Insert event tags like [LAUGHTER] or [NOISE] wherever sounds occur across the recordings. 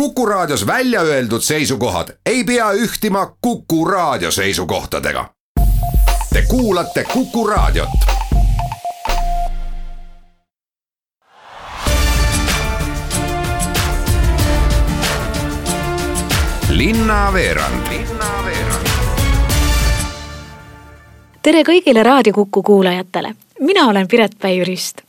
Kuku Raadios välja öeldud seisukohad ei pea ühtima Kuku Raadio seisukohtadega. Te kuulate Kuku Raadiot. linnaveerand tere kõigile Raadio Kuku kuulajatele, mina olen Piret Päi-Jürist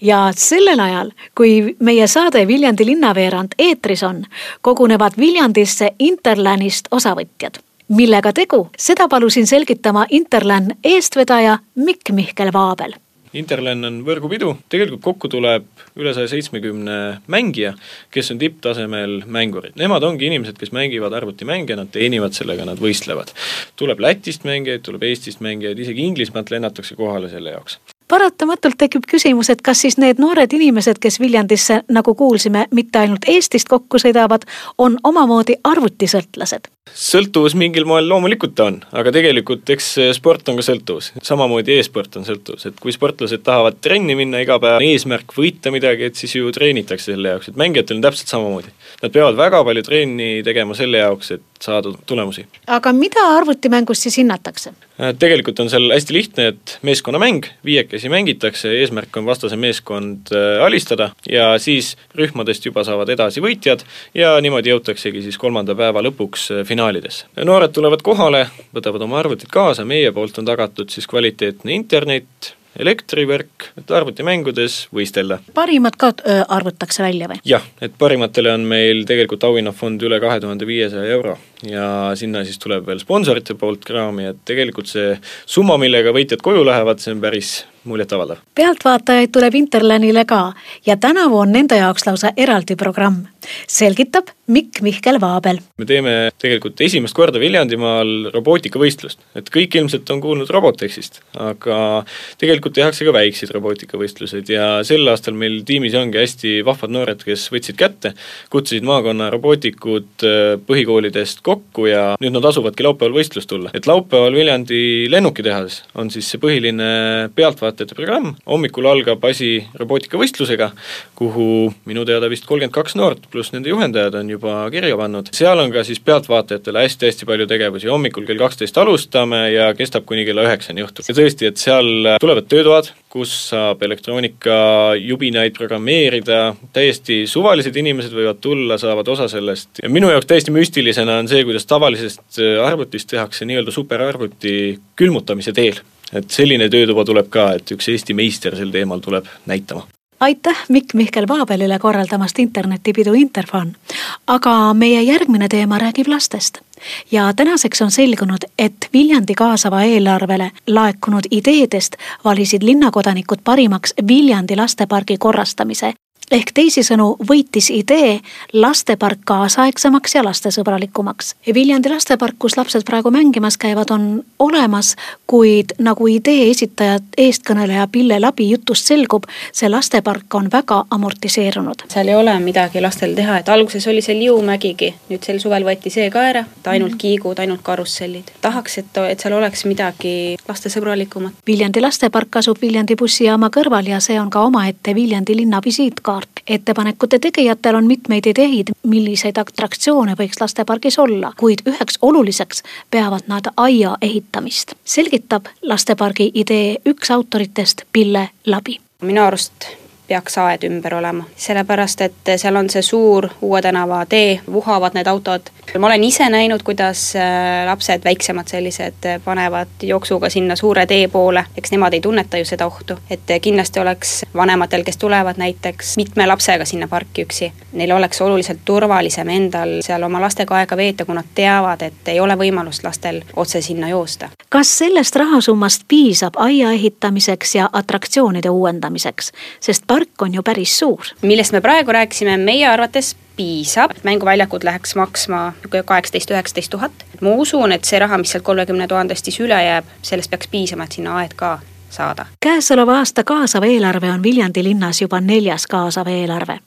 ja sellel ajal, kui meie saade Viljandi linnaveerand eetris on, kogunevad Viljandisse Interlandist osavõtjad. millega tegu, seda palusin selgitama Interland eestvedaja Mikk Mihkel Vaabel Interland on võrgupidu, tegelikult kokku tuleb üle saja seitsmekümne mängija, kes on tipptasemel mängurid. Nemad ongi inimesed, kes mängivad arvutimänge, nad teenivad sellega, nad võistlevad. tuleb Lätist mängijaid, tuleb Eestist mängijaid, isegi Inglismaalt lennatakse kohale selle jaoks paratamatult tekib küsimus, et kas siis need noored inimesed, kes Viljandisse, nagu kuulsime, mitte ainult Eestist kokku sõidavad, on omamoodi arvutisõltlased? Sõltuvus mingil moel loomulikult ta on, aga tegelikult eks sport on ka sõltuvus, samamoodi e-sport on sõltuvus, et kui sportlased tahavad trenni minna iga päev, eesmärk võita midagi, et siis ju treenitakse selle jaoks, et mängijatel on täpselt samamoodi. Nad peavad väga palju trenni tegema selle jaoks, et saada tulemusi. aga mida arvutimängus siis hinnatakse? Äh, tegelikult on seal hästi lihtne, et meeskonnamäng, viiekesi mängitakse, eesmärk on vastase meeskond äh, alistada ja siis rühmadest juba saavad edasi võitjad ja niimoodi jõutaksegi siis kolmanda päeva lõpuks äh, finaalidesse. noored tulevad kohale, võtavad oma arvutid kaasa, meie poolt on tagatud siis kvaliteetne internet, elektrivärk, et arvutimängudes võistelda. parimad ka arvutakse välja või? jah, et parimatele on meil tegelikult auhinnafond üle kahe tuhande viiesaja euro ja sinna siis tuleb veel sponsorite poolt kraami, et tegelikult see summa, millega võitjad koju lähevad, see on päris muljetavaldav. pealtvaatajaid tuleb Interlandile ka ja tänavu on nende jaoks lausa eraldi programm. selgitab Mikk Mihkel Vaabel. me teeme tegelikult esimest korda Viljandimaal robootikavõistlust, et kõik ilmselt on kuulnud Robotexist, aga tegelikult tehakse ka väikseid robootikavõistluseid ja sel aastal meil tiimis ongi hästi vahvad noored, kes võtsid kätte, kutsusid maakonna robootikud äh, põhikoolidest kokku ja nüüd nad asuvadki laupäeval võistlust tulla. et laupäeval Viljandi lennukitehases on siis see põhiline pealtvaatajate programm, hommikul algab asi robootikavõistlusega, kuhu minu teada vist kolmkümmend kaks noort pluss nende juhendajad on juba kirja pannud, seal on ka siis pealtvaatajatele hästi-hästi palju tegevusi, hommikul kell kaksteist alustame ja kestab kuni kella üheksani õhtul. ja tõesti, et seal tulevad töötoad, kus saab elektroonikajubinaid programmeerida, täiesti suvalised inimesed võivad tulla, saavad osa sellest. Ja minu jaoks täiesti müstilisena on see, kuidas tavalisest äh, arvutist tehakse nii-öelda superarvuti külmutamise teel. et selline töötuba tuleb ka, et üks Eesti meister sel teemal tuleb näitama aitäh Mikk Mihkel Vaabelile korraldamast internetipidu Interfon. aga meie järgmine teema räägib lastest. ja tänaseks on selgunud, et Viljandi kaasava eelarvele laekunud ideedest valisid linnakodanikud parimaks Viljandi lastepargi korrastamise ehk teisisõnu võitis idee lastepark kaasaegsemaks ja lastesõbralikumaks. Viljandi lastepark, kus lapsed praegu mängimas käivad, on olemas, kuid nagu idee esitajad, eestkõneleja Pille Labi jutust selgub, see lastepark on väga amortiseerunud. seal ei ole midagi lastel teha, et alguses oli see Liumägigi, nüüd sel suvel võeti see ka ära, et ainult mhm. kiigud, ainult karussellid. tahaks, et, et seal oleks midagi lastesõbralikumat. Viljandi lastepark asub Viljandi bussijaama kõrval ja see on ka omaette Viljandi linna visiitkaart. Ettepanekute tegijatel on mitmeid ideid, milliseid atraktsioone võiks lastepargis olla, kuid üheks oluliseks peavad nad aia ehitamist, selgitab lastepargi idee üks autoritest Pille Labi. Minu arust peaks aed ümber olema, sellepärast et seal on see suur Uue tänava tee, vuhavad need autod. ma olen ise näinud, kuidas äh, lapsed, väiksemad sellised, äh, panevad jooksuga sinna suure tee poole, eks nemad ei tunneta ju seda ohtu. et äh, kindlasti oleks vanematel, kes tulevad näiteks mitme lapsega sinna parki üksi, neil oleks oluliselt turvalisem endal seal oma lastega aega veeta, kui nad teavad, et ei ole võimalust lastel otse sinna joosta. kas sellest rahasummast piisab aia ehitamiseks ja atraktsioonide uuendamiseks, sest park on ju päris suur. millest me praegu rääkisime, meie arvates piisab, mänguväljakud läheks maksma kaheksateist, üheksateist tuhat. ma usun, et see raha, mis sealt kolmekümne tuhandest siis üle jääb, sellest peaks piisama, et sinna aed ka saada. käesoleva aasta kaasav eelarve on Viljandi linnas juba neljas kaasav eelarve.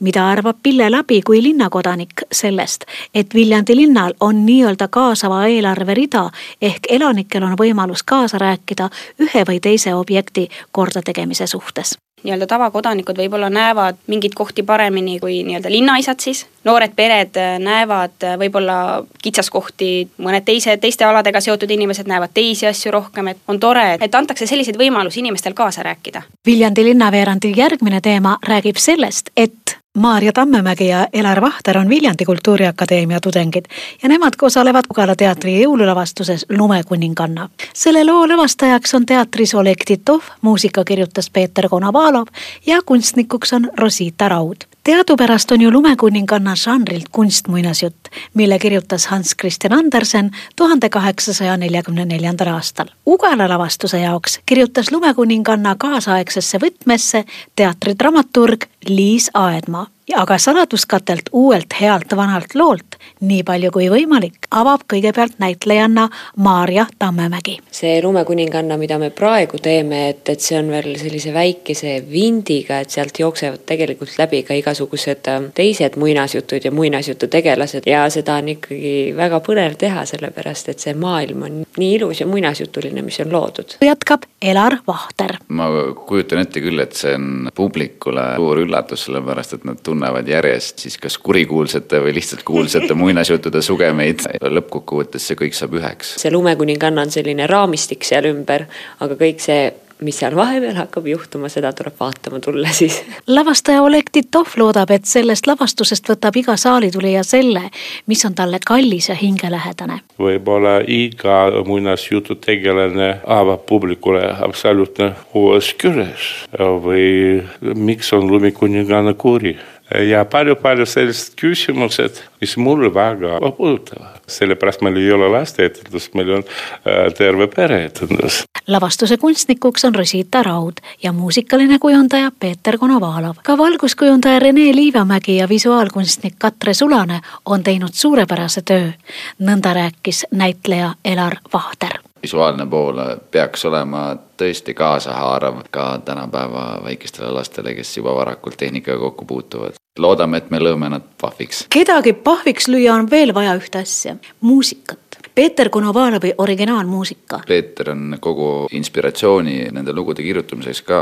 mida arvab Pille Labi kui linnakodanik sellest, et Viljandi linnal on nii-öelda kaasava eelarve rida ehk elanikel on võimalus kaasa rääkida ühe või teise objekti kordategemise suhtes? Nii-öelda tavakodanikud võib-olla näevad mingeid kohti paremini kui nii-öelda linnaisad siis, noored pered näevad võib-olla kitsaskohti, mõned teised, teiste aladega seotud inimesed näevad teisi asju rohkem, et on tore, et antakse selliseid võimalusi inimestel kaasa rääkida. Viljandi linnaveerandi järgmine teema räägib sellest, et Maarja Tammemägi ja Elar Vahter on Viljandi Kultuuriakadeemia tudengid ja nemad osalevad Ugala teatri jõululavastuses Lumekuninganna. selle loo lavastajaks on teatris Oleg Titov, muusika kirjutas Peeter Konovalov ja kunstnikuks on Rosita Raud teadupärast on ju lumekuninganna žanrilt kunstmuinasjutt, mille kirjutas Hans Christian Andersen tuhande kaheksasaja neljakümne neljandal aastal. Ugala lavastuse jaoks kirjutas lumekuninganna kaasaegsesse võtmesse teatridramaturg Liis Aedmaa aga saladuskatelt uuelt healt vanalt loolt, nii palju kui võimalik, avab kõigepealt näitlejanna Maarja Tammemägi. see lumekuninganna, mida me praegu teeme, et, et see on veel sellise väikese vindiga, et sealt jooksevad tegelikult läbi ka igasugused äh, teised muinasjutud ja muinasjutu tegelased ja seda on ikkagi väga põnev teha, sellepärast et see maailm on nii ilus ja muinasjutuline, mis on loodud. jätkab Elar Vahter. ma kujutan ette küll, et see on publikule suur üllatus, sellepärast et nad tunnevad tunnevad järjest siis kas kurikuulsate või lihtsalt kuulsate [LAUGHS] muinasjuttude sugemeid. lõppkokkuvõttes see kõik saab üheks. see lumekuninganna on selline raamistik seal ümber, aga kõik see mis seal vahepeal hakkab juhtuma, seda tuleb vaatama tulla siis. [LAUGHS] lavastaja Oleg Titov loodab, et sellest lavastusest võtab iga saalitulija selle, mis on talle kallis ja hingelähedane. võib-olla iga muinasjutu tegelane avab publikule absoluutne uues küljes või miks on lumikuninganna kuri ja palju-palju sellised küsimused, mis mulle väga puudutavad. sellepärast meil ei ole lasteetendust, meil on äh, terve pereetendus. lavastuse kunstnikuks on Rosita Raud ja muusikaline kujundaja Peeter Konovalov. ka valguskujundaja Rene Liivamägi ja visuaalkunstnik Katre Sulane on teinud suurepärase töö. nõnda rääkis näitleja Elar Vahter visuaalne pool peaks olema tõesti kaasahaarav ka tänapäeva väikestele lastele, kes juba varakult tehnikaga kokku puutuvad. loodame, et me lõõme nad pahviks. kedagi pahviks lüüa on veel vaja ühte asja, muusikat. Peeter Konovalovi originaalmuusika. Peeter on kogu inspiratsiooni nende lugude kirjutamiseks ka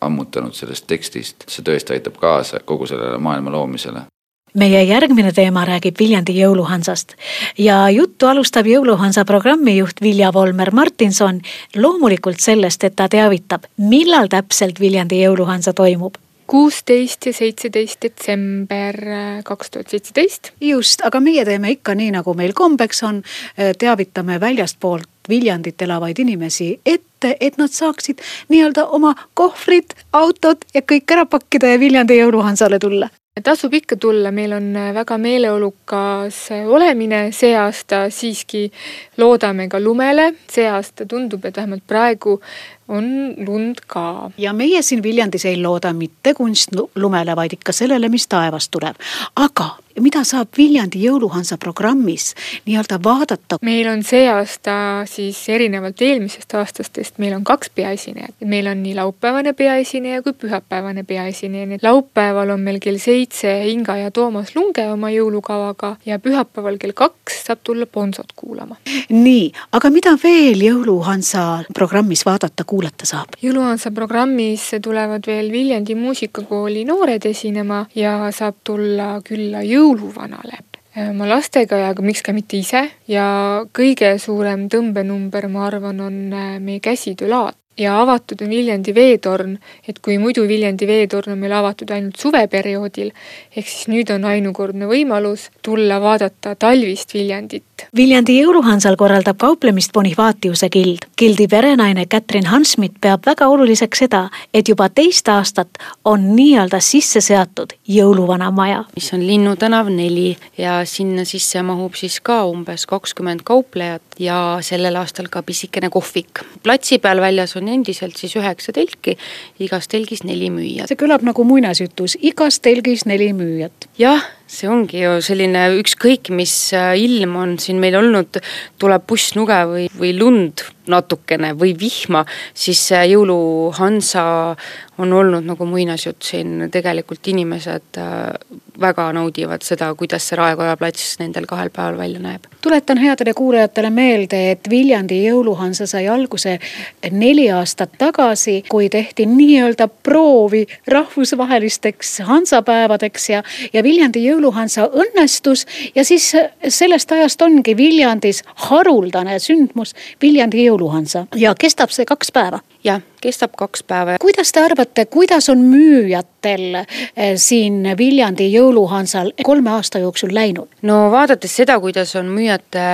ammutanud sellest tekstist, see tõesti aitab kaasa kogu sellele maailma loomisele meie järgmine teema räägib Viljandi jõuluhansast. Ja juttu alustab jõuluhansa programmijuht Vilja Volmer Martinson loomulikult sellest, et ta teavitab, millal täpselt Viljandi jõuluhansa toimub. kuusteist ja seitseteist detsember kaks tuhat seitseteist. just, aga meie teeme ikka nii, nagu meil kombeks on, teavitame väljastpoolt Viljandit elavaid inimesi ette, et nad saaksid nii-öelda oma kohvrid, autod ja kõik ära pakkida ja Viljandi jõuluhansale tulla tasub ikka tulla, meil on äh, väga meeleolukas äh, olemine see aasta, siiski loodame ka lumele, see aasta tundub, et vähemalt praegu on lund ka. ja meie siin Viljandis ei looda mitte kunstlumele, vaid ikka sellele, mis taevast tuleb. aga mida saab Viljandi jõuluhansa programmis nii-öelda vaadata? meil on see aasta siis erinevalt eelmisest aastastest, meil on kaks peaesinejat. meil on nii laupäevane peaesineja kui pühapäevane peaesineja, nii et laupäeval on meil kell seitse Inga ja Toomas Lunge oma jõulukavaga ja pühapäeval kell kaks saab tulla Bonsot kuulama. nii, aga mida veel jõuluhansa programmis vaadata, kuulata saab? jõuluhansa programmis tulevad veel Viljandi muusikakooli noored esinema ja saab tulla külla jõulu jõuluvanale oma lastega ja miks ka mitte ise. Ja kõige suurem tõmbenumber, ma arvan, on äh, meie käsitöölaat ja avatud on Viljandi veetorn, et kui muidu Viljandi veetorn on meil avatud ainult suveperioodil, ehk siis nüüd on ainukordne võimalus tulla vaadata talvist Viljandit. Viljandi jõuluhansal korraldab kauplemist Bonifaatiuse gild. gildi perenaine Kätrin Hansmit peab väga oluliseks seda, et juba teist aastat on nii-öelda sisse seatud jõuluvana maja. mis on Linnu tänav neli ja sinna sisse mahub siis ka umbes kakskümmend kauplejat ja sellel aastal ka pisikene kohvik. platsi peal väljas on endiselt siis üheksa telki, igas telgis neli müüjat. see kõlab nagu muinasjutus, igas telgis neli müüjat. jah, see ongi ju selline ükskõik, mis äh, ilm on siin meil olnud, tuleb pussnuge või, või lund natukene või vihma, siis Jõuluhansa on olnud nagu muinasjutt siin, tegelikult inimesed väga naudivad seda, kuidas see Raekoja plats nendel kahel päeval välja näeb. tuletan headele kuulajatele meelde, et Viljandi jõuluhansa sai alguse neli aastat tagasi, kui tehti nii-öelda proovi rahvusvahelisteks hansapäevadeks ja, ja Viljandi jõuluhansa õnnestus. Ja siis sellest ajast ongi Viljandis haruldane sündmus. Viljandi jõuluhansa ja kestab see kaks päeva. Jah, kestab kaks päeva. kuidas te arvate, kuidas on müüjatel eh, siin Viljandi jõuluhansal kolme aasta jooksul läinud? no vaadates seda, kuidas on müüjate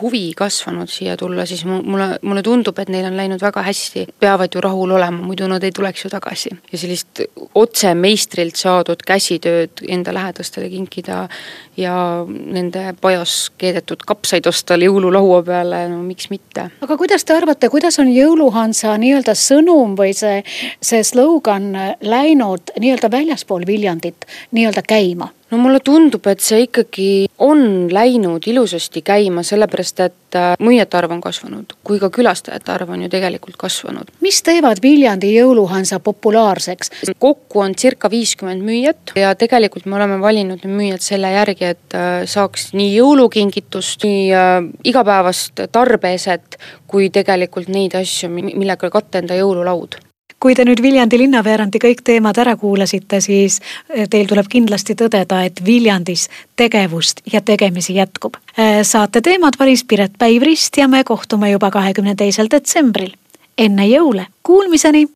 huvi kasvanud siia tulla, siis mulle, mulle tundub, et neil on läinud väga hästi. peavad ju rahul olema, muidu nad ei tuleks ju tagasi. ja sellist otse meistrilt saadud käsitööd enda lähedastele kinkida ja nende pajas keedetud kapsaid osta jõululaua peale, no miks mitte. aga kuidas te arvate, kuidas on jõuluhansa nii-öelda sõnum või see, see slogan läinud nii-öelda väljaspool Viljandit nii-öelda käima? No mulle tundub, et see ikkagi on läinud ilusasti käima, sellepärast et äh, müüjate arv on kasvanud, kui ka külastajate arv on ju tegelikult kasvanud. mis teevad Viljandi jõuluhansa populaarseks? kokku on circa viiskümmend müüjat ja tegelikult me oleme valinud müüjad selle järgi, et äh, saaks nii jõulukingitust, nii äh, igapäevast tarbeeset, kui tegelikult neid asju, millega katta enda jõululaud kui te nüüd Viljandi linnaveerandi kõik teemad ära kuulasite, siis eh, teil tuleb kindlasti tõdeda, et Viljandis tegevust ja tegemisi jätkub. Eh, saate teemad valis Piret Päivrist ja me kohtume juba kahekümne teisel detsembril, enne jõule, kuulmiseni.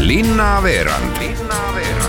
linnaveerand. linnaveerand